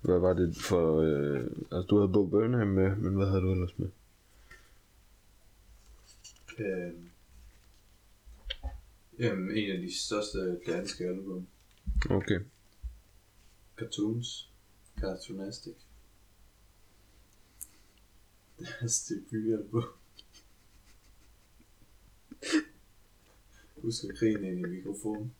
Hvad var det for... Øh, altså, du havde Bo Burnham med, men hvad havde du ellers med? Øhm, jamen, en af de største danske album. Okay. Cartoons. Cartoonistic. Deres debutalbum. Husk at grine ind i mikrofonen.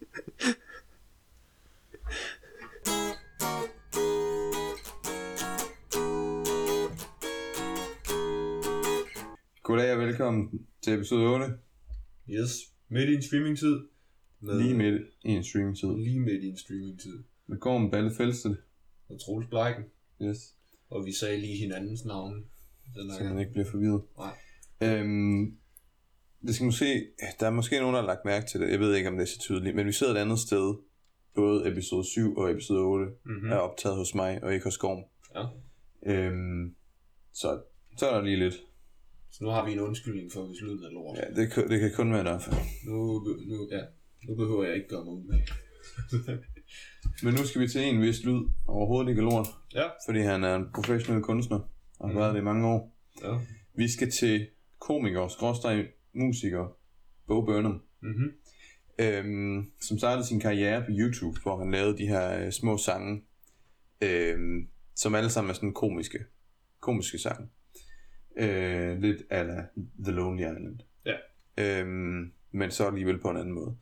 Goddag og velkommen til episode 8. Yes. Midt i en streamingtid. Med Lige midt i en streamingtid. Lige midt i en streamingtid. Med Gorm Balle Felsted. Og Troels Bleiken. Yes. Og vi sagde lige hinandens navn. Den Så man ikke bliver forvirret. Nej. Øhm, det skal måske, der er måske nogen, der har lagt mærke til det. Jeg ved ikke, om det er så tydeligt. Men vi sidder et andet sted. Både episode 7 og episode 8 Mm-hmm. er optaget hos mig, og ikke hos Gorm. Ja. Øhm, så, så er der lige lidt. Så nu har vi en undskyldning for, hvis lyden er lort. Ja, det, kan- det kan kun være derfor. Nu, nu, ja, nu behøver jeg ikke gøre mig umage. Men nu skal vi til en vis lyd overhovedet ikke er lort. Ja. Fordi han er en professionel kunstner. Og har Mhm. været det i mange år. Ja. Vi skal til komiker, skråstreg musiker, Bo Burnham, Mm-hmm. øhm, som startede sin karriere på YouTube, hvor han lavede de her øh, små sange, øhm, som alle sammen er sådan komiske, komiske sange. Øh, lidt ala The Lonely Island. Ja. Øhm, men så alligevel på en anden måde.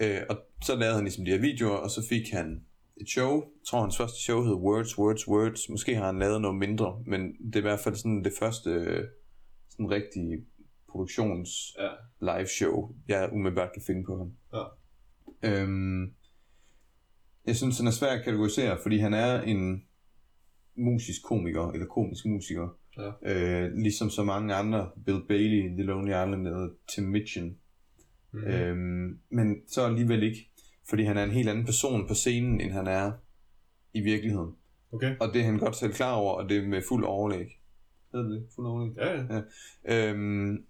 Ja. Øh, og så lavede han ligesom de her videoer, og så fik han et show. Jeg tror, hans første show hed Words, Words, Words. Måske har han lavet noget mindre, men det er i hvert fald sådan det første sådan rigtige produktions Ja. live show, jeg umiddelbart kan finde på ham. Ja. Øhm, jeg synes, han er svær at kategorisere, fordi han er en musisk komiker, eller komisk musiker. Ja. Øh, ligesom så mange andre, Bill Bailey, The Lonely Island, eller Tim Minchin. Mm-hmm. Mm. Øhm, men så alligevel ikke, fordi han er en helt anden person på scenen, end han er i virkeligheden. Okay. Og det er han godt selv klar over, og det er med fuld overlæg. Hedder det det? Fuld overlæg? Ja, ja. Øhm,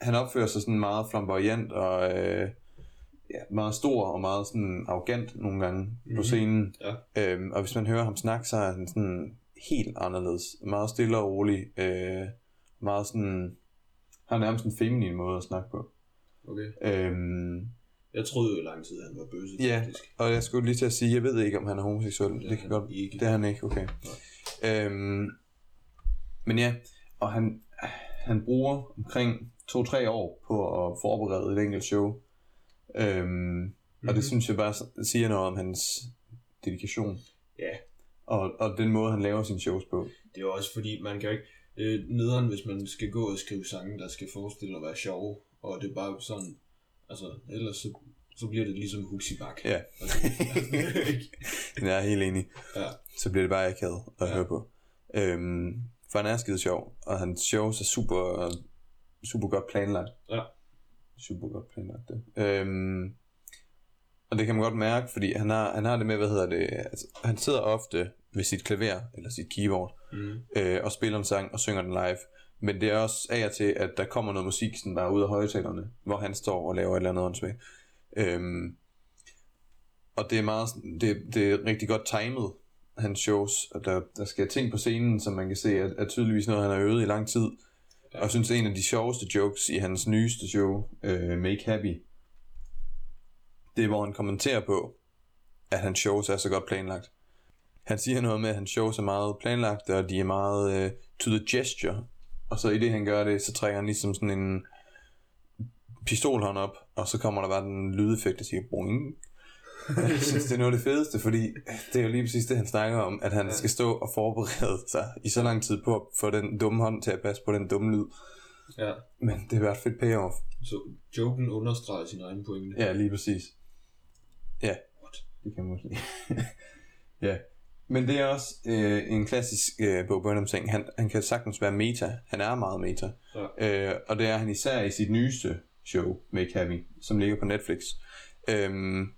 han opfører sig sådan meget flamboyant og øh, ja, meget stor og meget sådan arrogant nogle gange mm-hmm. på Mhm. scenen. Ja. Øhm, og hvis man hører ham snakke, så er han sådan helt anderledes. Meget stille og rolig. Øh, meget sådan... Har nærmest en feminin måde at snakke på. Okay. Øhm, Jeg troede jo i lang tid, at han var bøsse, Ja. faktisk. og jeg skulle lige til at sige, jeg ved ikke, om han er homoseksuel. Det Det, kan godt... ikke. Det er han ikke, okay. Øhm, men ja, og han, han bruger omkring to-tre år på at forberede et enkelt show. Øhm, mm-hmm. Og Mhm. det synes jeg bare siger noget om hans dedikation. Ja. Og, og den måde, han laver sine shows på. Det er også fordi, man kan jo ikke... Er nederen, hvis man skal gå og skrive sange, der skal forestille at være sjove, og det er bare sådan... Altså, ellers så, så bliver det ligesom Huxi Bak. Ja. Jeg er helt enig. ja. Så bliver det bare akavet at ja. høre på. Øhm, for han er skide sjov, og hans shows er super, super godt planlagt. Ja. Super godt planlagt det. Øhm, og det kan man godt mærke, fordi han har, han har det med, hvad hedder det, altså, han sidder ofte ved sit klaver, eller sit keyboard, Mm. øh, og spiller en sang og synger den live. Men det er også af og til, at der kommer noget musik sådan bare ud af højtalerne, hvor han står og laver et eller andet åndssvagt. Øhm, og det er meget, det, det er rigtig godt timet, hans shows, og der, der sker ting på scenen, som man kan se, er, er tydeligvis noget, han har øvet i lang tid. Ja. Og jeg synes, en af de sjoveste jokes i hans nyeste show, øh, Make Happy, det er, hvor han kommenterer på, at hans shows er så godt planlagt. Han siger noget med, at hans shows er meget planlagt, og de er meget øh, to the gesture. Og så i det, han gør det, så trækker han ligesom sådan en pistolhånd op, og så kommer der bare den lydeffekt, der siger boing. Jeg synes, det er noget af det fedeste, fordi det er jo lige præcis det, han snakker om, at han skal stå og forberede sig i så lang tid på at få den dumme hånd til at passe på den dumme lyd. ja. Men det har været fedt payoff. Så joken understreger sin egen pointe. Ja, lige præcis. Ja, What? det kan man sige. ja, men det er også øh, en klassisk øh, Bo Burnham ting. Han, han kan sagtens være meta. Han er meget meta. Ja. Øh, og det er han især i sit nyeste show, Make Happy, som ligger på Netflix. Øhm,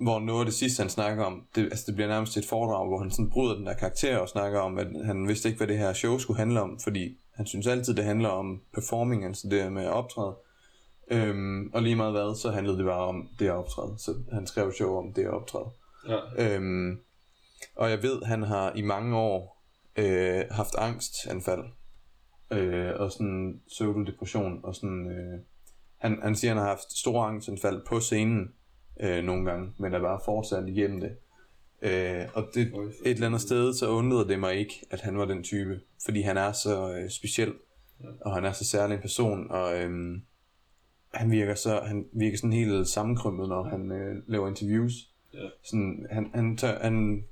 hvor noget af det sidste, han snakker om, det, altså det bliver nærmest et foredrag, hvor han sådan bryder den der karakter og snakker om, at han vidste ikke, hvad det her show skulle handle om, fordi han synes altid, det handler om performing, altså det med at optræde. Øhm, og lige meget hvad, så handlede det bare om det at optræde. Så han skrev et show om det at optræde. Ja. Øhm, Og jeg ved, han har i mange år øh, haft angstanfald. Øh, og sådan pseudodepression. Og sådan, øh, han, han siger, han har haft store angstanfald på scenen øh, nogle gange, men er bare fortsat igennem det. Øh, og det, et eller andet sted, så undrede det mig ikke, at han var den type. Fordi han er så øh, speciel, Ja. og han er så særlig en person, og øhm, han virker så han virker sådan helt sammenkrympet, når han øh, laver interviews. Ja. Sådan, han, han, tør, han,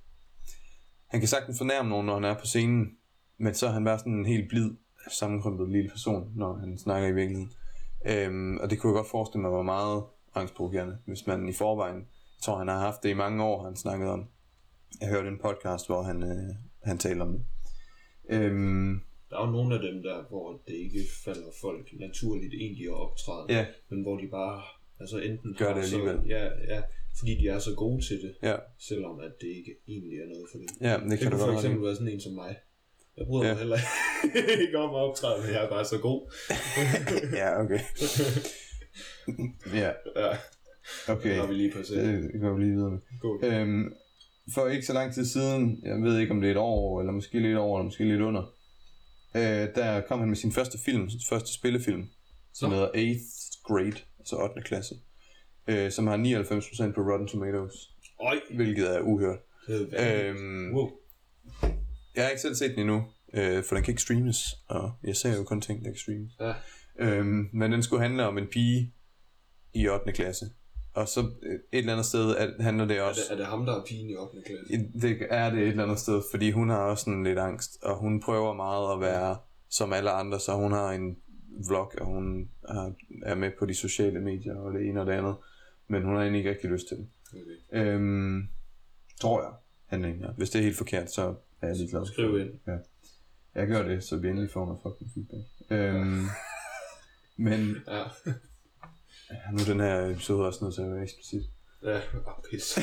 han kan sagtens fornærme nogen, når han er på scenen, men så er han bare sådan en helt blid, sammenkrympet lille person, når han snakker i virkeligheden. Øhm, og det kunne jeg godt forestille mig var meget angstprovokerende, hvis man i forvejen, jeg tror han har haft det i mange år, han snakket om. Jeg hørte en podcast, hvor han, øh, han talte om det. Øhm, Der er jo nogle af dem der, hvor det ikke falder folk naturligt egentlig at optræde, ja, men hvor de bare altså enten Gør det så, alligevel. ja, ja, fordi de er så gode til det, ja, selvom at det ikke egentlig er noget for dem. ja, det Det kan kunne du for eksempel eksempel... være sådan en som mig. Jeg bryder Ja. mig heller ikke om at optræde, men jeg er bare så god. Ja, okay. ja, ja, okay. det har vi lige passeret. Det går vi lige videre med. God. Øhm, for ikke så lang tid siden, jeg ved ikke om det er et år, eller måske lidt over, eller måske lidt under, øh, der kom han med sin første film, sin første spillefilm, som Nå. hedder 8th Grade, altså 8. klasse, øh, som har 99% på Rotten Tomatoes, Øj, hvilket er uhørt. er. Øhm, Wow. jeg har ikke selv set den endnu, øh, for den kan ikke streames, og jeg ser jo kun ting, der kan streames. Ja. Øhm, men den skulle handle om en pige i 8. klasse. Og så øh, et eller andet sted at, handler det Er også... det, er det ham, der er pigen i 8. klasse? Det er det et eller andet sted, fordi hun har også sådan lidt angst, og hun prøver meget at være som alle andre, så hun har en vlog, og hun er med på de sociale medier, og det ene og det andet, men hun har egentlig ikke rigtig lyst til det. Okay. Øhm, tror jeg, handlingen er. Hvis det er helt forkert, så er jeg ligeglad. Skriv ind. Ja. Jeg gør det, så vi endelig får noget fucking feedback. Øhm, men Ja, ja, nu er den her episode også nødt til at være eksplicit. ja, oh, pis.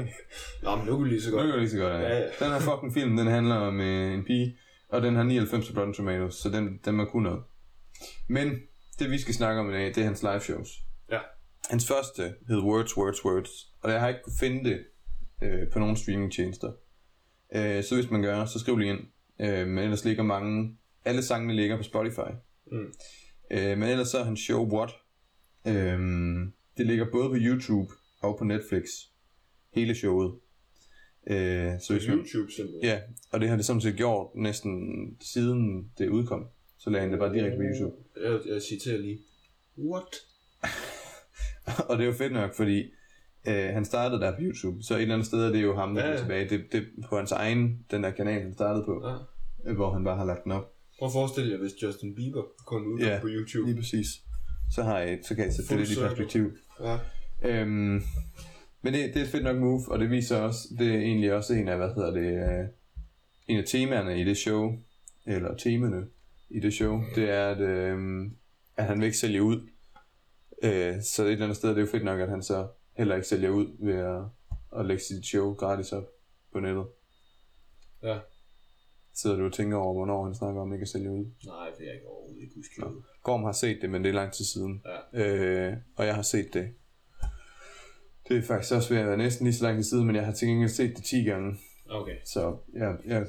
Nå, men nu kan vi lige så Nu godt. kan jeg lige så godt, Ja, ja. ja. Den her fucking film, den handler om øh, en pige, og den har 99 på Rotten Tomatoes, så den, den må kunne noget. Men det vi skal snakke om i dag, det er hans live shows. Hans første hed Words, Words, Words, og jeg har ikke kunne finde det øh, på nogen streamingtjenester. Øh, så hvis man gør, så skriv lige ind. Øh, men ellers ligger mange, alle sangene ligger på Spotify. Mm. Øh, men ellers så er hans show What. Øh, det ligger både på YouTube og på Netflix. Hele showet. Øh, så hvis YouTube simpelthen. Ja, og det har det samtidig gjort næsten siden det udkom. Så lagde han det bare direkte på YouTube. Jeg, jeg citerer lige. What? og det er jo fedt nok, fordi øh, han startede der på YouTube, så et eller andet sted er det jo ham, der Ja, er ja. tilbage. Det, det er på hans egen, den der kanal, han startede på, Ja. øh, hvor han bare har lagt den op. Prøv at forestille jer, hvis Justin Bieber kun udkom Ja, på YouTube. Lige præcis. Så, har jeg, så kan jeg sætte det lidt i perspektiv. Ja. Øhm, men det, det er et fedt nok move, og det viser også, det er egentlig også en af, hvad hedder det, øh, en af temaerne i det show, eller temaerne i det show, det er, at, øh, at han vil ikke sælge ud. Øh, så et eller andet sted er det jo fedt nok, at han så heller ikke sælger ud ved at, at lægge sit show gratis op på nettet. Ja. Sidder du og tænker over, hvornår han snakker om ikke at sælge ud? Nej, for jeg kan overhovedet ikke huske det. Gorm har set det, men det er lang tid siden. Ja. Øh, og jeg har set det. Det er faktisk også ved at være næsten lige så lang tid siden, men jeg har til gengæld set det 10 gange. Okay. Så jeg, jeg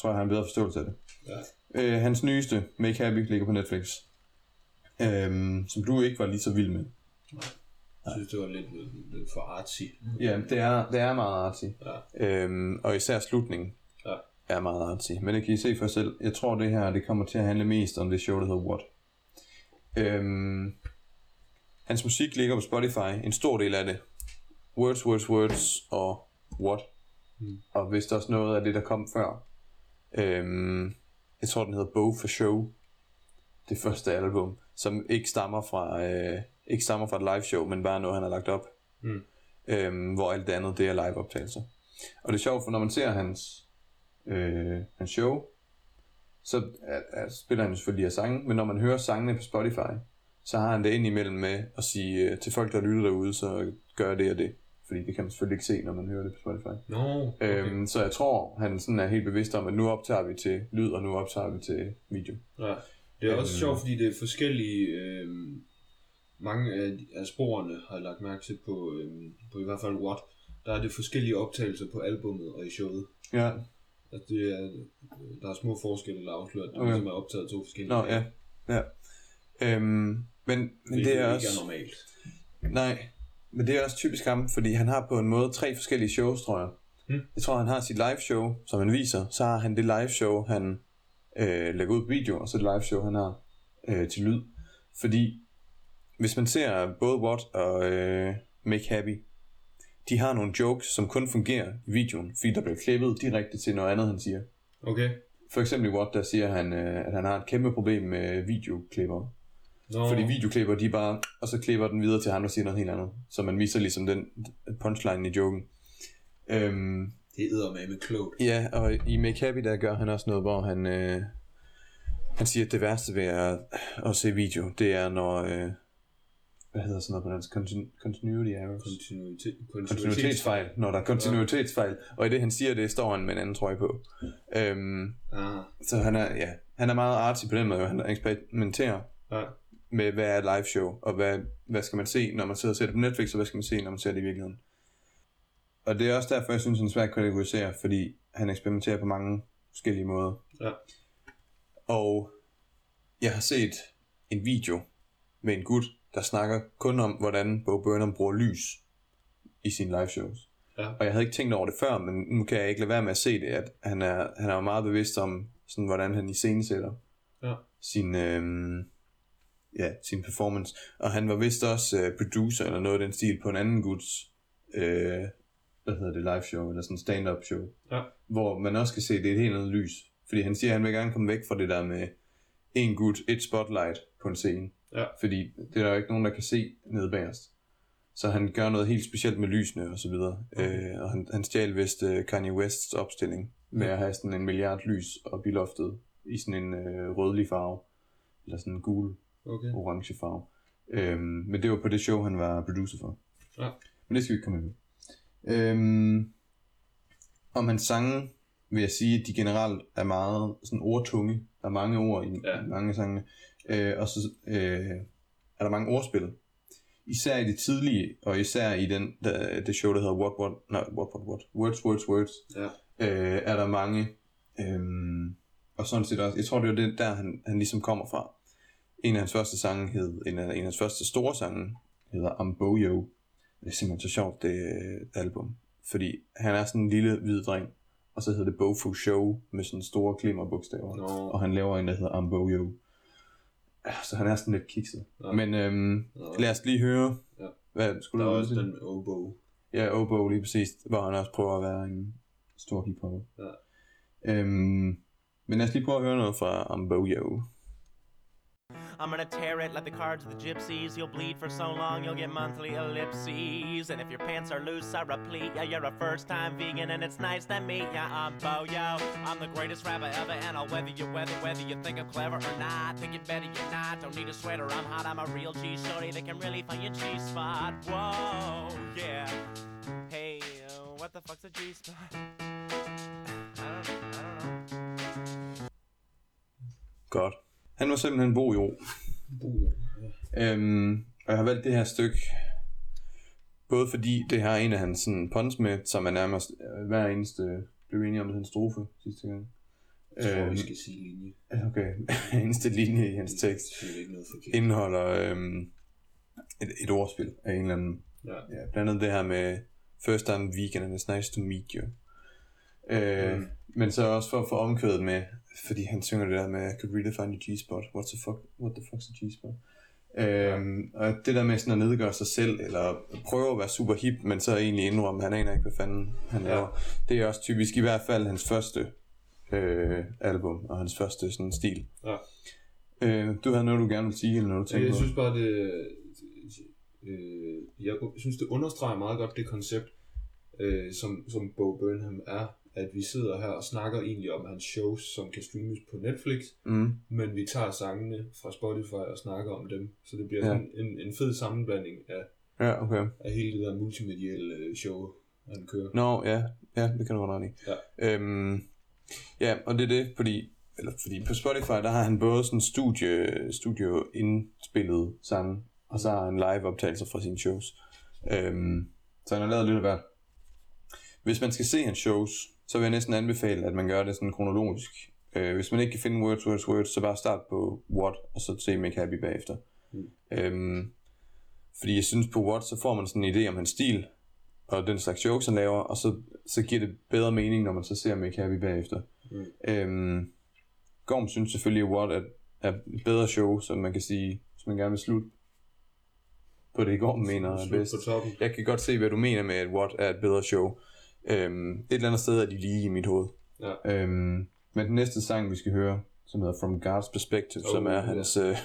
tror, jeg har en bedre forståelse af det. Ja. Øh, hans nyeste, Make Happy, ligger på Netflix. Øhm, som du ikke var lige så vild med. Jeg synes, det var lidt, lidt, lidt for artsy. Ja, det er, det er meget artsy. Ja. Øhm, og især slutningen Ja. er meget artsy. Men det kan I se for jer selv. Jeg tror, det her det kommer til at handle mest om det show, der hedder What. Øhm, hans musik ligger på Spotify. En stor del af det. Words, Words, Words og What. Mm. Og hvis der også noget af det, der kom før. Øhm, jeg tror, den hedder Bow for Show. Det første album. Som ikke stammer fra, øh, ikke stammer fra et live show, men bare noget, han har lagt op Mm. øhm, hvor alt det andet det er live optagelser. Og det er sjovt, for når man ser hans, øh, hans show, så er, er, spiller han selvfølgelig her sange, men når man hører sangene på Spotify, så har han det ind imellem med at sige øh, til folk, der lytter derude, så gør det og det. Fordi det kan man selvfølgelig ikke se, når man hører det på Spotify. Okay. Okay. Øhm, så jeg tror, han sådan er helt bevidst om, at nu optager vi til lyd, og nu optager vi til video. Ja. Det er også Øhm. sjovt, fordi det er forskellige... Øh, mange af, af sporene har jeg lagt mærke til på, øh, på i hvert fald What. der er det forskellige optagelser på albummet og i showet. Ja. Altså, det er, der er små forskelle, der afslører, at det Okay. ligesom er optaget to forskellige Nå, ja. Ja. Øhm, men, men hvilket det er ikke også... er normalt. Nej, men det er også typisk ham, fordi han har på en måde tre forskellige shows, tror jeg. Hmm. Jeg tror, han har sit live show, som han viser. Så har han det live show, han øh, lægger ud på video, og så det live show, han har øh, til lyd. Fordi hvis man ser både What og øh, Make Happy, de har nogle jokes, som kun fungerer i videoen, fordi der bliver klippet direkte til noget andet, han siger. Okay. For eksempel i What, der siger han, øh, at han har et kæmpe problem med videoklipper. Nå, Fordi videoklipper, de bare, og så klipper den videre til ham, der siger noget helt andet. Så man viser ligesom den punchline i joken. Øhm, det æder med med klogt. ja, og i Make Happy, der gør han også noget, hvor han, øh, han siger, at det værste ved at, at se video, det er når, øh, hvad hedder sådan noget på dansk, Continu- continuity errors. Kontinuitet, Kontinuitetsfejl, når der er kontinuitetsfejl. Og i det, han siger det, står han med en anden trøje på. Øhm, Ah, så han er, ja, han er meget artsy på den måde, han eksperimenterer ja. med, hvad er live show, og hvad, hvad skal man se, når man sidder og ser det på Netflix, og hvad skal man se, når man ser det i virkeligheden. Og det er også derfor, jeg synes, han er svært at kategorisere, fordi han eksperimenterer på mange forskellige måder. Ja. Og jeg har set en video med en gut, der snakker kun om, hvordan Bo Burnham bruger lys i sine live shows. Ja. Og jeg havde ikke tænkt over det før, men nu kan jeg ikke lade være med at se det, at han er, han er jo meget bevidst om, sådan, hvordan han iscenesætter Ja. sin, øhm, ja, sin performance. Og han var vist også øh, producer eller noget af den stil på en anden guds, øh, hvad hedder det, live show, eller sådan stand-up show. Ja. Hvor man også kan se, det er et helt andet lys. Fordi han siger, at han vil gerne komme væk fra det der med en gut, et spotlight på en scene. Ja. Fordi det er der jo ikke nogen, der kan se nede bagerst. Så han gør noget helt specielt med lysene og så videre. Okay. Øh, og han, han stjal vist øh, Kanye Wests opstilling med at have sådan en milliard lys op i loftet i sådan en øh, rødlig farve. Eller sådan en gul, Okay. orange farve. Øhm, men det var på det show, han var producer for. Ja. Men det skal vi ikke komme ind. Øhm, om hans sange vil jeg sige, at de generelt er meget sådan ordtunge. Der er mange ord i Ja. mange sange. Øh, og så øh, er der mange ordspil. Især i det tidlige, og især i den, der, det show, der hedder What, What, nej, What, What, What, Words, Words, Words, Ja. øh, er der mange, øhm, og sådan set også, jeg tror det er det, der han, han ligesom kommer fra. En af hans første sange hed, en af, en af hans første store sange hedder Amboyo. Det er simpelthen så sjovt, det øh, album. Fordi han er sådan en lille hvid dreng, og så hedder det Bofu Show med sådan store klimmerbogstaver. Nå, Og han laver en, der hedder Amboyo. Ja, Så han er sådan lidt kikset. Ja. Men øhm, Nå. lad os lige høre, Ja. hvad skulle der er du også sige? den oboe. Ja, Obo lige præcis, hvor han også prøver at være en stor hiphopper. Ja. Øhm, men lad os lige prøve at høre noget fra Amboyo. I'm gonna tear it like the cards of the gypsies. You'll bleed for so long, you'll get monthly ellipses. And if your pants are loose, I replete. Yeah, you're a first time vegan, and it's nice to meet ya. I'm Bo Yo. I'm the greatest rapper ever, and I'll weather you, weather, whether you think I'm clever or not. Think it better, you're not. Don't need a sweater, I'm hot. I'm a real G shorty that can really find your G spot. Whoa, yeah. Hey, uh, what the fuck's a G spot? I don't, I don't know. Godt. Han var simpelthen Bo Jo. Bo, ja. Øhm, og jeg har valgt det her stykke, både fordi det har en af hans sådan, puns med, som er nærmest øh, hver eneste, blev vi enige om, det en strofe sidste gang. Jeg tror, vi Øhm, skal sige linje. Okay, eneste linje i hans tekst er ikke noget forkert. indeholder øhm, et, et ordspil af en eller anden Ja. Ja, blandt andet det her med First time vegan and it's nice to meet you. Øh, Mm. Men så også for at få omkvædet med, fordi han synger det der med, I could really find your G-spot. What the fuck, what the fuck's a G-spot? Øhm, og det der med sådan at nedgøre sig selv, eller prøve at være super hip, men så egentlig indrømme, han aner ikke, hvad fanden han Ja. laver. Det er også typisk i hvert fald hans første øh, album, og hans første sådan stil. Ja. Øh, du havde noget, du gerne ville sige, eller noget du tænkte Jeg synes bare, det, øh, jeg synes, det understreger meget godt det koncept, øh, som, som Bo Burnham er, at vi sidder her og snakker egentlig om hans shows, som kan streames på Netflix, Mm, men vi tager sangene fra Spotify og snakker om dem, så det bliver Ja. sådan en, en fed sammenblanding af, ja, okay. af hele det der multimedielle øh, show, han kører. Nå, ja, ja, det kan du godt i. Ja. Øhm, ja, og det er det, fordi, eller fordi på Spotify, der har han både sådan studie, studio indspillet sange, og så har han live optagelser fra sine shows. Øhm, så han har lavet lidt af hvert. Hvis man skal se hans shows, så vil jeg næsten anbefale, at man gør det sådan kronologisk. Øh, hvis man ikke kan finde Words, Words, Words, så bare start på What, og så se Make Happy bagefter. Mm. Øhm, fordi jeg synes på What, så får man sådan en idé om hans stil, og den slags jokes, han laver, og så, så giver det bedre mening, når man så ser Make Happy bagefter. Mm. Øhm, Gorm synes selvfølgelig, at What er, er et bedre show, som man kan sige, hvis man gerne vil slutte på det, Gorm mener er bedst. Jeg kan godt se, hvad du mener med, at What er et bedre show. Øhm, et eller andet sted er de lige i mit hoved. Ja. Øhm, men den næste sang, vi skal høre, som hedder From God's Perspective, oh, som er hans, øh,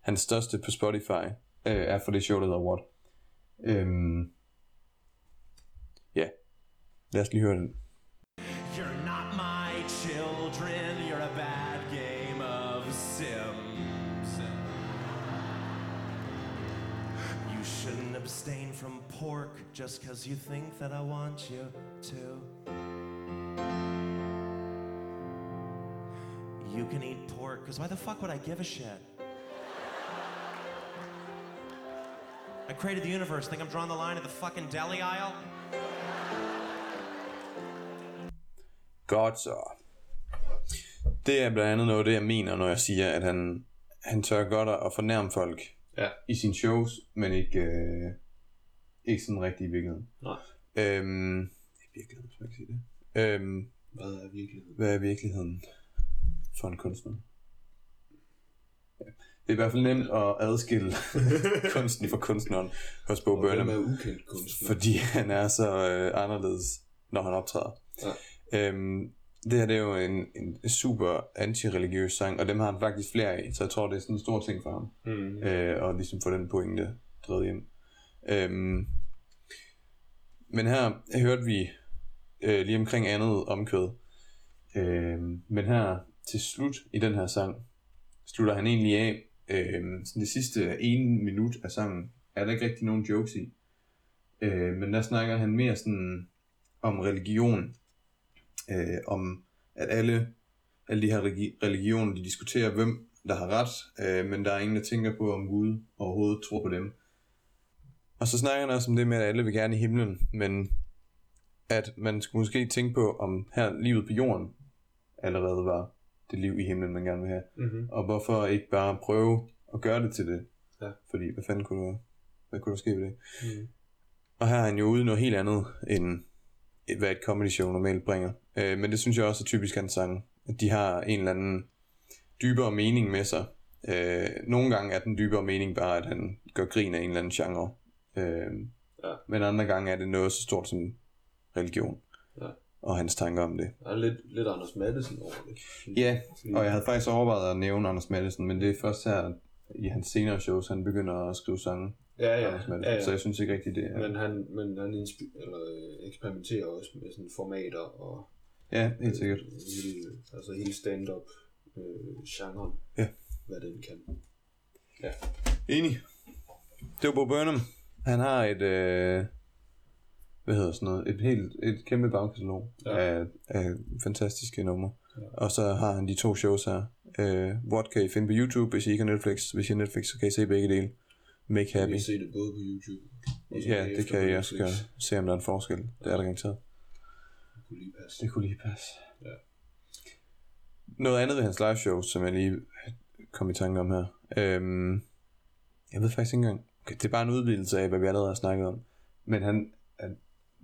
hans største på Spotify, øh, er for det show, der hedder What. Øhm, ja, lad os lige høre den. Just because you think that I want you to. You can eat pork, because why the fuck would I give a shit? I created the universe. Think I'm drawing the line at the fucking deli aisle? Godt så. Det er blandt andet noget af det, jeg mener, når jeg siger, at han, han tør godt at fornærme folk Ja. i sine shows, men ikke, øh, ikke sådan rigtig i virkeligheden. Nej. Øhm, I virkeligheden, hvis man kan sige det. Øhm, Hvad er virkeligheden? hvad er virkeligheden for en kunstner? Ja. Det er i hvert fald nemt at adskille kunsten fra kunstneren hos Bo Burnham er ukendt kunstner? fordi han er så øh, anderledes, når han optræder. Ja. Øhm, det her det er jo en, en super antireligiøs sang, og dem har han faktisk flere af, så jeg tror, det er sådan en stor ting for ham, Mm. øh, og ligesom få den pointe drevet hjem. Øhm, men her hørte vi øh, lige omkring andet omkød. øhm, men her til slut i den her sang, slutter han egentlig af, øhm, sådan det sidste ene minut af sangen, er der ikke rigtig nogen jokes i. Øh, men der snakker han mere sådan om religion, øh, om at alle, alle de her religioner, de diskuterer, hvem der har ret, øh, men der er ingen, der tænker på, om Gud overhovedet tror på dem. Og så snakker han også om det med, at alle vil gerne i himlen, men at man skulle måske tænke på, om her livet på jorden allerede var det liv i himlen, man gerne vil have. Mm-hmm. Og hvorfor ikke bare prøve at gøre det til det? Ja. Fordi, hvad fanden kunne der, hvad kunne der ske ved det? Mm. Og her er han jo ude noget helt andet, end hvad et comedy show normalt bringer. Øh, men det synes jeg også er typisk hans sange. At de har en eller anden dybere mening med sig. Øh, nogle gange er den dybere mening bare, at han gør grin af en eller anden genre. Øh, Ja. Men andre gange er det noget så stort som religion. Ja. Og hans tanker om det. Der er lidt, lidt Anders Madsen over det. Ja, og jeg havde faktisk overvejet at nævne Anders Madsen, men det er først her i hans senere shows, han begynder at skrive sange. Ja, ja, Anders ja, ja. Så jeg synes ikke rigtigt, det er... Men han, men han inspi- eller, øh, eksperimenterer også med sådan formater og Ja, helt sikkert. øh, hele, altså hele stand-up øh, genren. Ja. Hvad den kan. Enig. Det var Bo Burnham. Han har et, øh, hvad hedder sådan noget, et helt, et kæmpe bagkatalog Ja. ja. af, af fantastiske numre. Ja. Ja. Og så har han de to shows her. Øh, What kan I finde på YouTube, hvis I ikke har Netflix. Hvis I har Netflix, så kan I se begge dele. Make Jeg Happy. kan se det både på YouTube. og Ja, det bagefter kan I også gøre. Se om der er en forskel. Det er der garanteret. Det kunne lige passe. Det kunne lige passe. Ja. Noget andet ved hans live show, som jeg lige kom i tanke om her. Øhm, jeg ved faktisk ikke engang. Det er bare en udvidelse af, hvad vi allerede har snakket om. Men han, at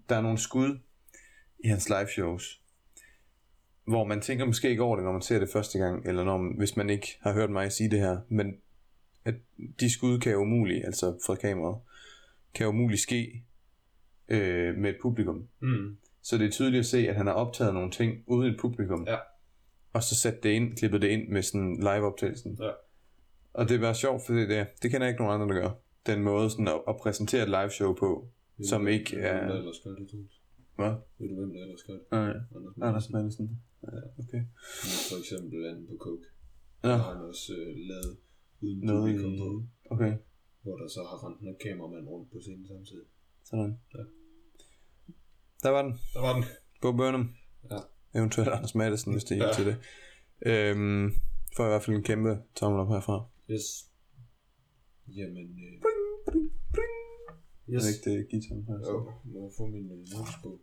der er nogle skud i hans live shows, hvor man tænker måske ikke over det, når man ser det første gang, eller når, hvis man ikke har hørt mig sige det her, men at de skud kan jo umuligt, altså fra kameraet, kan jo umuligt ske øh, med et publikum. Mm. Så det er tydeligt at se, at han har optaget nogle ting uden et publikum. Ja. Og så sat det ind, klippet det ind med sådan live-optagelsen. Ja. Og det var sjovt, for det, det, det kender jeg ikke nogen andre, der gør. Den måde sådan at, at præsentere et live-show på, Ved som ikke ved du, Hvem der er... ellers gør det, Troels? Hvad? Ved du, hvem der ellers gør det? Nej, Anders Anders Madsen. Madsen. Ja, okay. For eksempel anden på Coke. Ja, Der har han også øh, lavet uden noget publikum på. Okay, Hvor der så har rendt en kameramand rundt på scenen samtidig. sådan. Ja. Der var den. Der var den. Bo Burnham. Ja. Eventuelt Anders Madsen, hvis det er ja. til det. Øhm, får i hvert fald en kæmpe tommel op herfra. Yes. Jamen, øh, Yes. det ikke det guitar? Jo, må jeg få min øh, notesbog.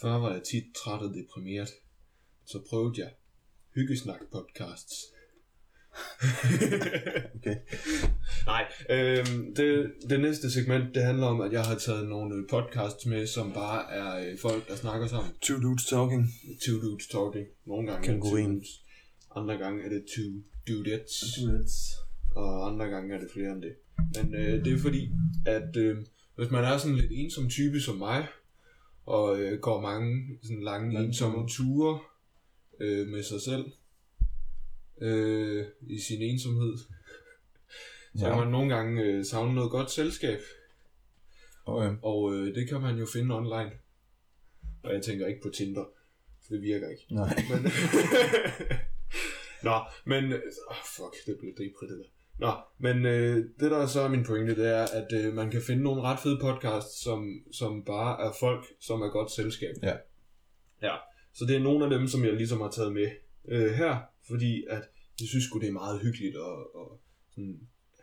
Før var jeg tit træt og deprimeret. Så prøvede jeg hyggesnak podcasts. Okay. Nej, øhm, det, det næste segment, det handler om, at jeg har taget nogle øh, podcasts med, som bare er øh, folk, der snakker sammen. Two dudes talking. Two dudes talking. Nogle gange er Andre gange er det two dudettes. Dudes. Og andre gange er det flere end det. Men øh, det er fordi, at øh, hvis man er sådan lidt ensom type som mig, og øh, går mange sådan lange Lange ensomme ture øh, med sig selv, øh, i sin ensomhed, så Ja. kan man nogle gange øh, savne noget godt selskab. Okay. Og øh, det kan man jo finde online. Og jeg tænker ikke på Tinder. Det virker ikke. Nej. Men, Nå, men... Oh, fuck, det blev depri det der. Nå, men øh, det der så er min pointe, det er, at øh, man kan finde nogle ret fede podcasts, som, som bare er folk, som er godt selskab. Ja. Ja, så det er nogle af dem, som jeg ligesom har taget med øh, her, fordi at jeg synes sgu, det er meget hyggeligt at, at sådan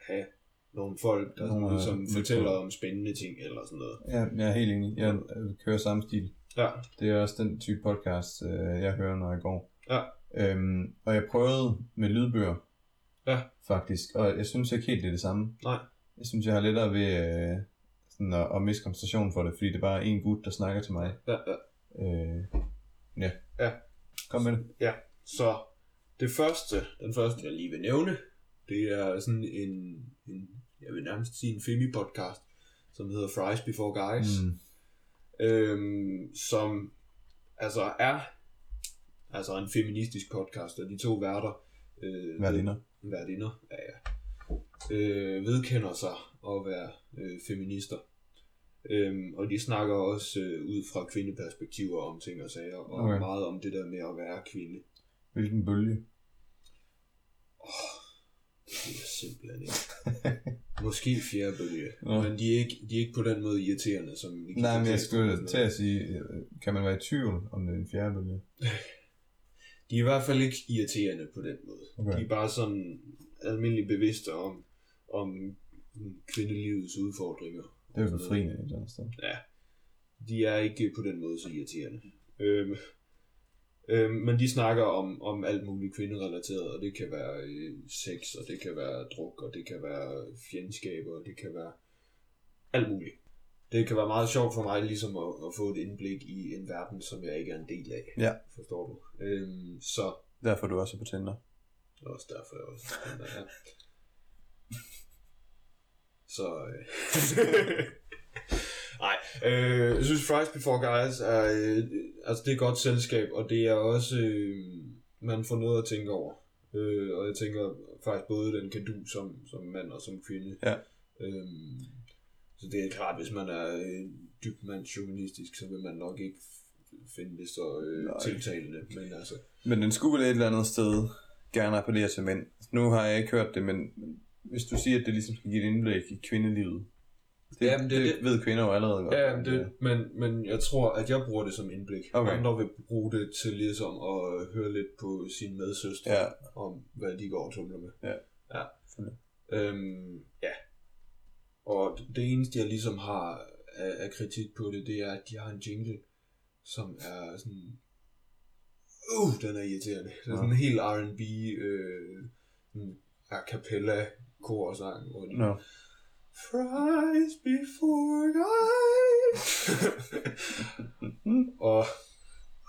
have nogle folk, der Nogle, øh, ligesom lidt fortæller om spændende ting eller sådan noget. Ja, jeg er helt enig. Jeg øh, kører samme stil. Ja, Det er også den type podcast, øh, jeg hører, når jeg går. Ja. Øhm, og jeg prøvede med lydbøger. Ja. Faktisk. Og jeg synes ikke helt, det er det samme. Nej. Jeg synes, jeg har lettere ved øh, sådan at, at miste koncentration for det, fordi det er bare en gut, der snakker til mig. ja, ja. Øh, ja. Ja. Kom med det. Så det første, den første jeg lige vil nævne, det er sådan en, en jeg vil nærmest sige en femi-podcast, som hedder Fries Before Guys. Mm. øhm, som altså er altså en feministisk podcast, og de to værter, øh, Værtinder. ved- værtinder, ja, ja, øh, vedkender sig at være øh, feminister. Øhm, og de snakker også øh, ud fra kvindeperspektiver om ting og sager, og Okay. meget om det der med at være kvinde. Hvilken bølge? Det er simpelthen ikke. Måske fjerde bølge. Nå. Men de er, ikke, de er ikke på den måde irriterende, som vi Nej, men jeg skulle til at sige, øh, kan man være i tvivl, om det er en fjerde bølge? De er i hvert fald ikke irriterende på den måde. Okay. De er bare sådan almindeligt bevidste om, om kvindelivets udfordringer. Det er jo befriende et eller andet sted. Ja, de er ikke på den måde så irriterende. Øhm, øhm, men de snakker om, om alt muligt kvinderelateret, og det kan være øh, sex, og det kan være druk, og det kan være fjendskab, og det kan være alt muligt. Det kan være meget sjovt for mig ligesom at, at få et indblik i en verden, som jeg ikke er en del af. Ja. Forstår du? Øhm, så Derfor er du også på Tinder. det er også derfor, jeg også den der er. Så... Øh. Nej, øh, jeg synes Fries Before Guys er, øh, altså det er godt selskab, og det er også, øh, man får noget at tænke over. Øh, og jeg tænker faktisk både den kan du som, som mand og som kvinde. Ja. Øhm, så det er klart, hvis man er øh, dybt mandsjuvenistisk, så vil man nok ikke finde det så øh, Nej. tiltalende. Men altså, Men den skulle vel et eller andet sted gerne appellere til mænd. Nu har jeg ikke hørt det, men men hvis du siger, at det ligesom skal give et indblik i kvindelivet. Det, Jamen, det er det, det. ved kvinder jo allerede godt. Ja, men, det, men, men jeg tror, at jeg bruger det som indblik. Okay. Andre vil bruge det til ligesom at høre lidt på sine medsøstre Ja. om, hvad de går og tumler med. Ja. ja. Øhm, ja. Og det eneste, jeg ligesom har af, af kritik på det, det er, at de har en jingle, som er sådan... Uh, den er irriterende. Det er sådan en helt R&B, øh, a cappella korsang, hvor de Nå. Fries before guys. og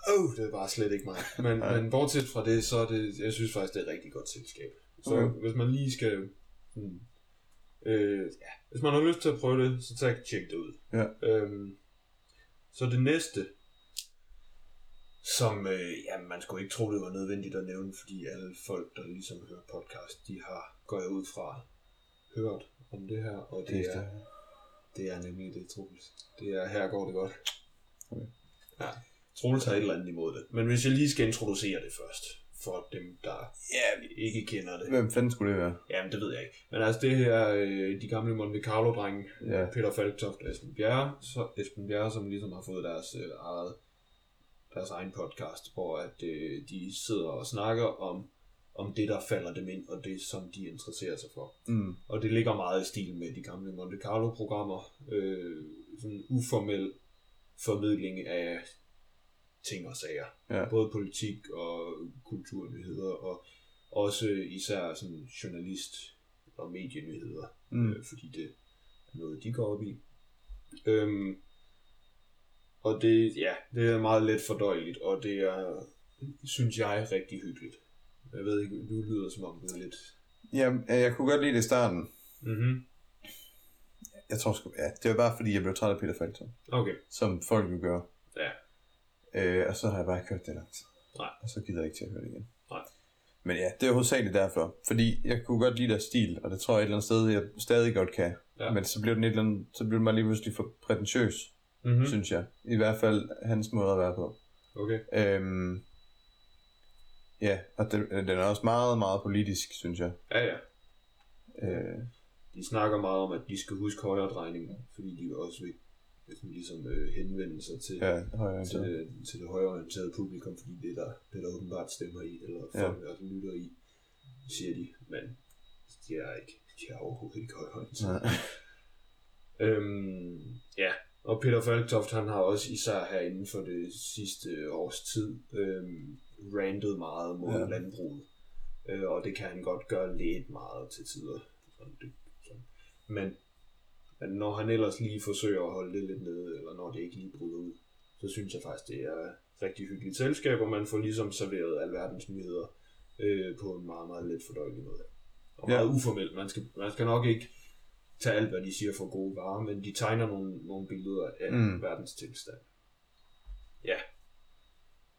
oh, det er bare slet ikke mig. Men, Nej. men bortset fra det, så er det, jeg synes faktisk, det er et rigtig godt selskab. Så okay. hvis man lige skal, hmm, øh, ja, hvis man har lyst til at prøve det, så tag tjek det ud. Ja. Øhm, så det næste, som øh, ja, man skulle ikke tro, det var nødvendigt at nævne, fordi alle folk, der ligesom hører podcast, de har, går jeg ud fra, hørt om det her, og det, Det er, er det er nemlig det, Troels. Det er, her går det godt. Okay. Ja, Troels har et eller andet imod det. Men hvis jeg lige skal introducere det først, for dem, der Ja, ikke kender det. hvem fanden skulle det være? Jamen, det ved jeg ikke. Men altså, det her, øh, de gamle Monte Carlo-drenge, Ja. Peter Falktoft og Esben Bjerre, så Esben Bjerre, som ligesom har fået deres øh, eget deres egen podcast, hvor at øh, de sidder og snakker om om det, der falder dem ind, og det, som de interesserer sig for. Mm. Og det ligger meget i stil med de gamle Monte Carlo-programmer. Øh, sådan uformel formidling af ting og sager. Ja. Både politik og kulturnyheder, og også især sådan journalist- og medienyheder, Mm. øh, fordi det er noget, de går op i. Øhm, og det, ja, det er meget let fordøjeligt, og det er, synes jeg, rigtig hyggeligt. Jeg ved ikke, du lyder som om du er lidt... Ja, jeg kunne godt lide det i starten. Mhm. Jeg tror sgu, ja, det var bare fordi, jeg blev træt af Peter Falkton. Okay. Som folk jo gør. Øh, og så har jeg bare ikke hørt det lang tid. Nej. Og så gider jeg ikke til at høre det igen. Nej. Men ja, det er hovedsageligt derfor. Fordi jeg kunne godt lide deres stil, og det tror jeg et eller andet sted, jeg stadig godt kan. Ja. Men så blev den et eller andet, så blev den bare lige pludselig for prætentiøs, Mhm. mm. synes jeg. I hvert fald hans måde at være på. Okay. Øhm, ja, og den, den er også meget, meget politisk, synes jeg. Ja, ja. Øh, De snakker meget om, at de skal huske højre drejninger, fordi de også vil ligesom øh, henvende sig til, ja, til, til det højreorienterede publikum, fordi det er der, det er der åbenbart stemmer i, eller Ja. folk der lytter i, siger de, men de er ikke, de er overhovedet ikke højreorienterede. Nej. Øhm, ja, og Peter Falktoft, han har også især her inden for det sidste års tid øhm, randet meget mod Ja. ja. landbruget. Øh, og det kan han godt gøre lidt meget til tider. Sådan, det, sådan. Men, men når han ellers lige forsøger at holde det lidt nede, eller når det ikke lige bryder ud, så synes jeg faktisk, det er rigtig hyggeligt selskab, og man får ligesom serveret alverdens nyheder øh, på en meget, meget let fordøjelig måde. Og Ja. meget uformelt. Man skal, man skal nok ikke tage alt, hvad de siger for gode varer, men de tegner nogle, nogle billeder af mm. verdens tilstand. Ja.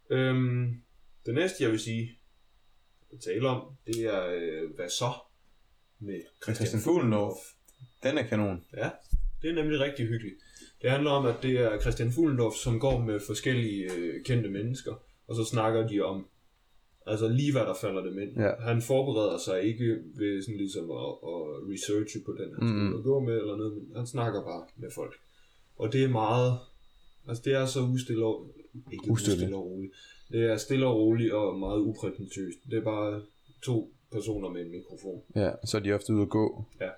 Øhm, det næste, jeg vil sige, at tale om, det er, øh, hvad så? Med Christian, Christian Fuglendorf. Den er kanon. Ja, det er nemlig rigtig hyggeligt. Det handler om, at det er Christian Fuglendorf, som går med forskellige øh, kendte mennesker, og så snakker de om, altså lige hvad der falder dem ind. Ja. Han forbereder sig ikke ved sådan ligesom at, at researche på den, han ud og gå med, eller noget, men han snakker bare med folk. Og det er meget, altså det er så ustille og, ikke Ustille. ustille og roligt. Det er stille og roligt og meget uprætentiøst. Det er bare to personer med en mikrofon. Ja, så er de ofte ude at gå. Ja.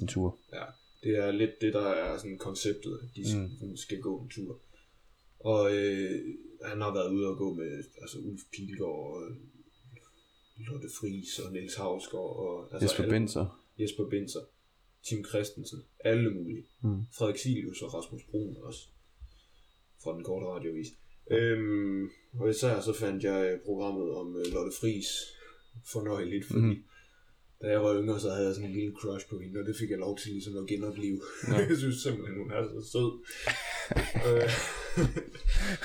En tur. Ja, det er lidt det, der er sådan konceptet, at de Mm. skal gå en tur. Og øh, han har været ude og gå med altså Ulf Pilgaard og Lotte Friis og Niels Havsgaard og altså Jesper alle- Binser. Jesper Binser, Tim Christensen, alle mulige. Mm. Frederik Silius og Rasmus Brun også, fra den korte radiovis. Øhm, og især så fandt jeg øh, programmet om øh, Lotte Friis fornøjeligt, fordi mm. Da jeg var yngre, så havde jeg sådan en lille crush på hende, og det fik jeg lov til ligesom at genopleve. Ja. jeg synes simpelthen, hun er så sød. øh,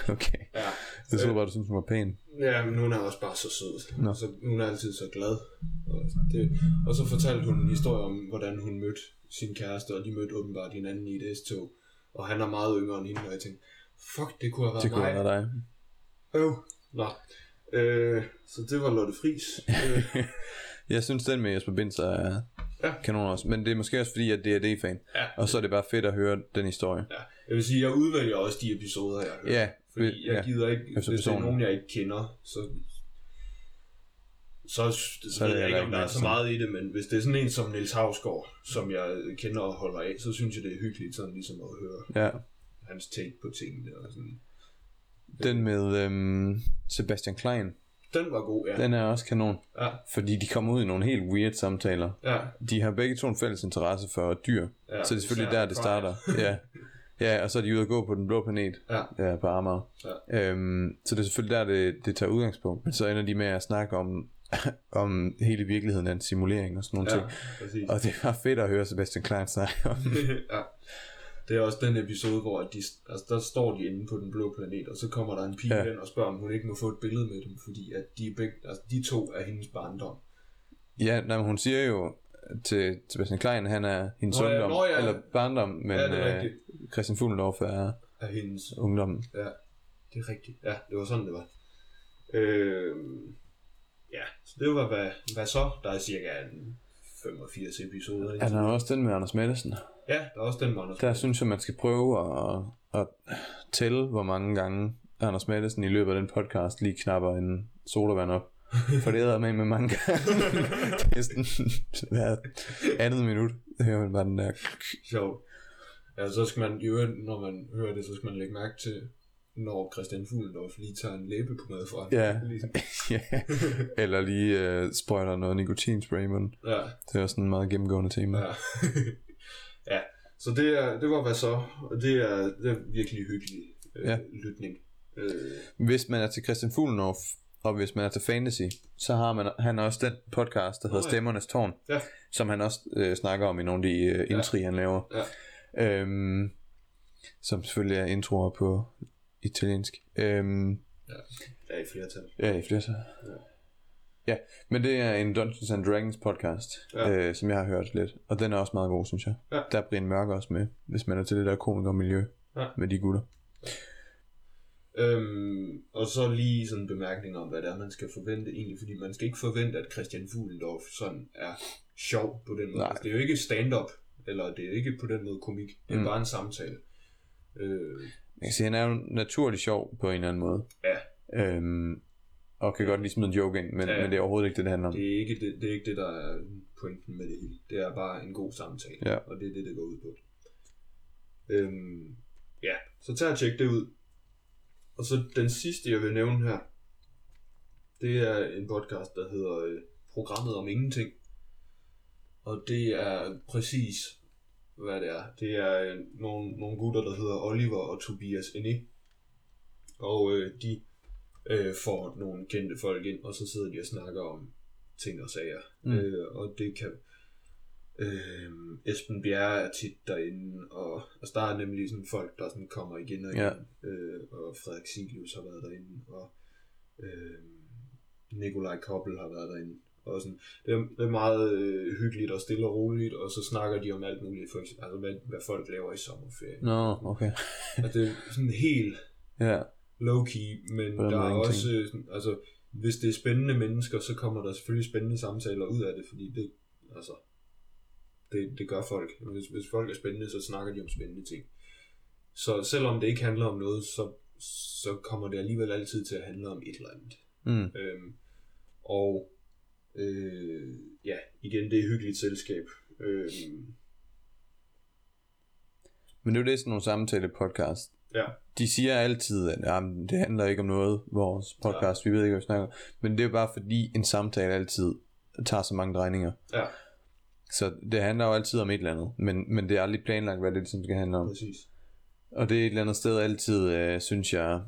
Okay. ja. Jeg troede bare, du synes, hun var pæn. Ja, men hun er også bare så sød. Nå. Så, hun er altid så glad. Og, det, og så fortalte hun en historie om, hvordan hun mødte sin kæreste, og de mødte åbenbart hinanden i et S-tog. Og han er meget yngre end hende, og jeg tænkte, fuck, det kunne have været Det kunne mig. have været dig. Øv. Nå. Øh, så det var Lotte Friis. øh, Jeg synes, den med Jesper Binser er Ja. kanon også. Men det er måske også fordi, at det er D-fan. ja, Og så er det bare fedt at høre den historie. ja. Jeg vil sige, jeg udvælger også de episoder, jeg hører. Ja, Fordi jeg ja. gider ikke, Efter hvis det er nogen, jeg ikke kender, så så, så, Så er ved jeg ikke, om der er så meget i det, men hvis det er sådan en som Niels Havsgaard, som jeg kender og holder af, så synes jeg, det er hyggeligt sådan ligesom at høre Ja, hans take på tingene. Og sådan. den med øhm, Sebastian Klein, Den var god, ja. den er også kanon. Ja, Fordi de kommer ud i nogle helt weird samtaler. ja, De har begge to en fælles interesse for dyr. ja. så det er selvfølgelig der, det starter. Ja. ja, og så er de ude at gå på den blå planet. Ja. Ja, på Amager. Ja. Øhm, så det er selvfølgelig der, det, det tager udgangspunkt. Men så ender de med at snakke om, om hele virkeligheden af en simulering og sådan nogle Ja, ting. præcis. Og det var fedt at høre Sebastian Klein snakke om. ja. Det er også den episode, hvor de, altså der står de inde på den blå planet, og så kommer der en pige Ja. ja. hen og spørger, om hun ikke må få et billede med dem, fordi at de, er begge, altså de to er hendes barndom. Ja, nej, hun siger jo til Sebastian Klein, han er hendes Nå ja, ungdom. nå ja. Eller barndom, men Ja, det er øh. Christian Fuglendorf er Er hendes ungdommen. Ja, det er rigtigt. Ja, det var sådan, det var. Øh, ja, så det var, hvad, hvad så? Der er cirka en 85 episoder. Han har også den med Anders Madsen. Ja, der er også den, Magnus. Der synes jeg, man skal prøve at, at tælle, hvor mange gange Anders Madsen i løbet af den podcast lige knapper en sodavand op. For det er med med mange gange. det er sådan hver andet minut. Det hører man bare den der... Sjovt. Ja, så skal man jo, når man hører det, så skal man lægge mærke til, når Christian Fuglendorf lige tager en læbepomade fra. Ja. Ligesom. ja. Eller lige uh, sprøjter noget nikotinspray i munden. Ja, Det er også en meget gennemgående tema. ja. Ja. Så det, er, det var hvad så, og det er, det er virkelig hyggelig øh, Ja. ja. lytning. Øh, Hvis man er til Christian Fuglendorf, og hvis man er til fantasy, så har man, han også den podcast, der hedder ja. Stemmernes Tårn, Ja. som han også øh, snakker om i nogle af de øh, intri, han laver. Ja. Øhm, som selvfølgelig er introer på italiensk. Øhm, ja, i flertal. ja, i flertal. Ja. Ja, men det er en Dungeons and Dragons podcast, Ja. øh, som jeg har hørt lidt. Og den er også meget god, synes jeg. Ja. Der er Brian Mørk også med, hvis man er til det der komikermiljø Ja. med de gutter. Øhm, og så lige sådan en bemærkning om, hvad det er, man skal forvente egentlig, fordi man skal ikke forvente, at Christian Fuglendorf sådan er sjov på den måde. Nej. Altså, det er jo ikke stand-up, eller det er ikke på den måde komik, det er Mm. bare en samtale. Øh, Jeg kan sige, han er jo naturligt sjov på en eller anden måde. Ja. Øhm, og kan godt lige smide en joke ind, men, Ja. men det er overhovedet ikke det, det handler om. det, er ikke det, det er ikke det, der er pointen med det hele. Det er bare en god samtale, Ja. og det er det, det går ud på. Øhm, ja, så tag og tjek det ud. Og så den sidste, jeg vil nævne her, det er en podcast, der hedder øh, Programmet om Ingenting. Og det er præcis, hvad det er. Det er øh, nogle, nogle gutter, der hedder Oliver og Tobias Eni. Og øh, de øh, får nogle kendte folk ind, og så sidder de og snakker om ting og sager. Mm. Øh, og det kan... Øh, Esben Bjerre er tit derinde, og altså, der er nemlig sådan folk, der sådan kommer igen og igen. Ja. Øh, og Frederik Silius har været derinde, og øh, Nikolaj Koppel har været derinde. Og sådan, det, er, det er meget øh, hyggeligt og stille og roligt, og så snakker de om alt muligt, for eksempel, altså hvad, hvad folk laver i sommerferien. Nå, okay. Og det er sådan helt Ja, low-key, men der er også, altså, hvis det er spændende mennesker, så kommer der selvfølgelig spændende samtaler ud af det, fordi det, altså, det, det gør folk. Hvis, hvis folk er spændende, så snakker de om spændende ting. Så selvom det ikke handler om noget, så, så kommer det alligevel altid til at handle om et eller andet. mm. Øhm, og øh, ja, igen, det er hyggeligt selskab. Øhm, Men det er jo det, sådan nogle samtale podcast. Ja, De siger altid, at jamen, det handler ikke om noget, vores podcast, ja. vi ved ikke, hvad vi snakker. Men det er bare fordi, en samtale altid tager så mange drejninger. ja, Så det handler jo altid om et eller andet, men, men det er aldrig planlagt, hvad det ligesom skal handle om. præcis. Og det er et eller andet sted altid, øh, synes jeg,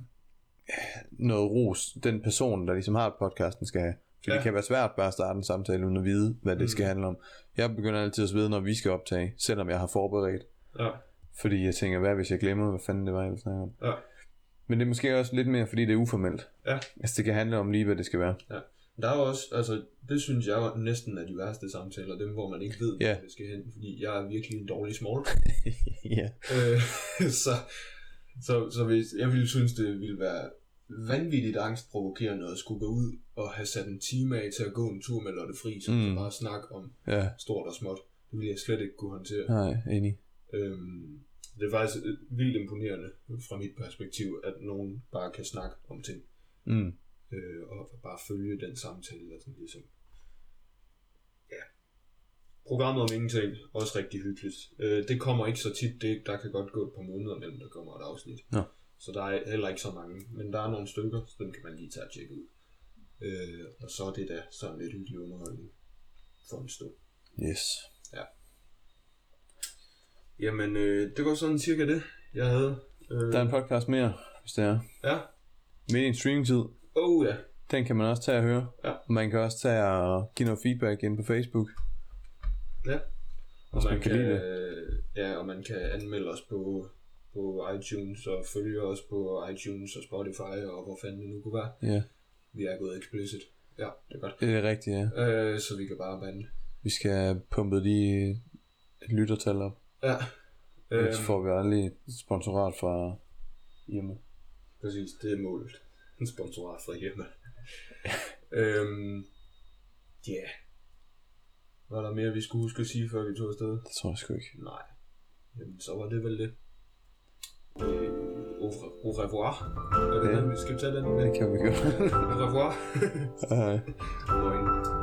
noget ros, den person, der ligesom har podcasten, skal have. For. Ja. det kan være svært bare at starte en samtale, uden at vide, hvad det Mm. skal handle om. Jeg begynder altid at vide, når vi skal optage, selvom jeg har forberedt. Ja, Fordi jeg tænker, hvad hvis jeg glemmer, hvad fanden det var, jeg ville snakke om. ja. Men det er måske også lidt mere, fordi det er uformelt. Ja. Altså det kan handle om lige, hvad det skal være. Der er jo også, altså, det synes jeg jo næsten er de værste samtaler, dem hvor man ikke ved, Ja. hvor det skal hen, fordi jeg er virkelig en dårlig small. ja. øh, så, så, så hvis, jeg ville synes, det ville være vanvittigt angstprovokerende at skulle gå ud og have sat en time af til at gå en tur med Lotte Friis, og Mm. så bare snakke om Ja. stort og småt. Det ville jeg slet ikke kunne håndtere. Nej, enig. Øhm, det er faktisk øh, vildt imponerende fra mit perspektiv, at nogen bare kan snakke om ting, Mm. øh, og bare følge den samtale, og sådan ligesom. Ja. Programmet om ingenting, også rigtig hyggeligt. Øh, det kommer ikke så tit, det, der kan godt gå et par måneder mellem, der kommer et afsnit. Nå. Så der er heller ikke så mange, men der er nogle stykker, så dem kan man lige tage og tjekke ud. Øh, og så er det da sådan lidt hyggelig underholdning for en stund. Yes. Jamen, øh, det var sådan cirka det, jeg havde. Øh, Der er en podcast mere, hvis det er. Ja. Midt i en streamingtid. Oh ja. Den kan man også tage og høre. Ja. Man kan også tage og give noget feedback ind på Facebook. Ja. Og man man, kan kan, lide øh, ja, og man kan anmelde os på, på iTunes og følge os på iTunes og Spotify og hvor fanden det nu kunne være. Ja, Vi er gået explicit. Ja, det er godt. det er rigtigt, ja. Øh, så vi kan bare bande. Vi skal have pumpet de lyttertal op. Ja. Øh. Øh, Så får vi aldrig et sponsorat fra Irma. præcis, det er målet. En sponsorat fra hjemme. øhm, ja. Yeah. Var der mere, vi skulle huske at sige, før vi tog afsted? Det tror jeg sgu ikke. Nej. Jamen, så var det vel det. Øh, au, revoir. Er det Ja. den, vi skal tage den? Det kan vi gøre. Au revoir. Hej.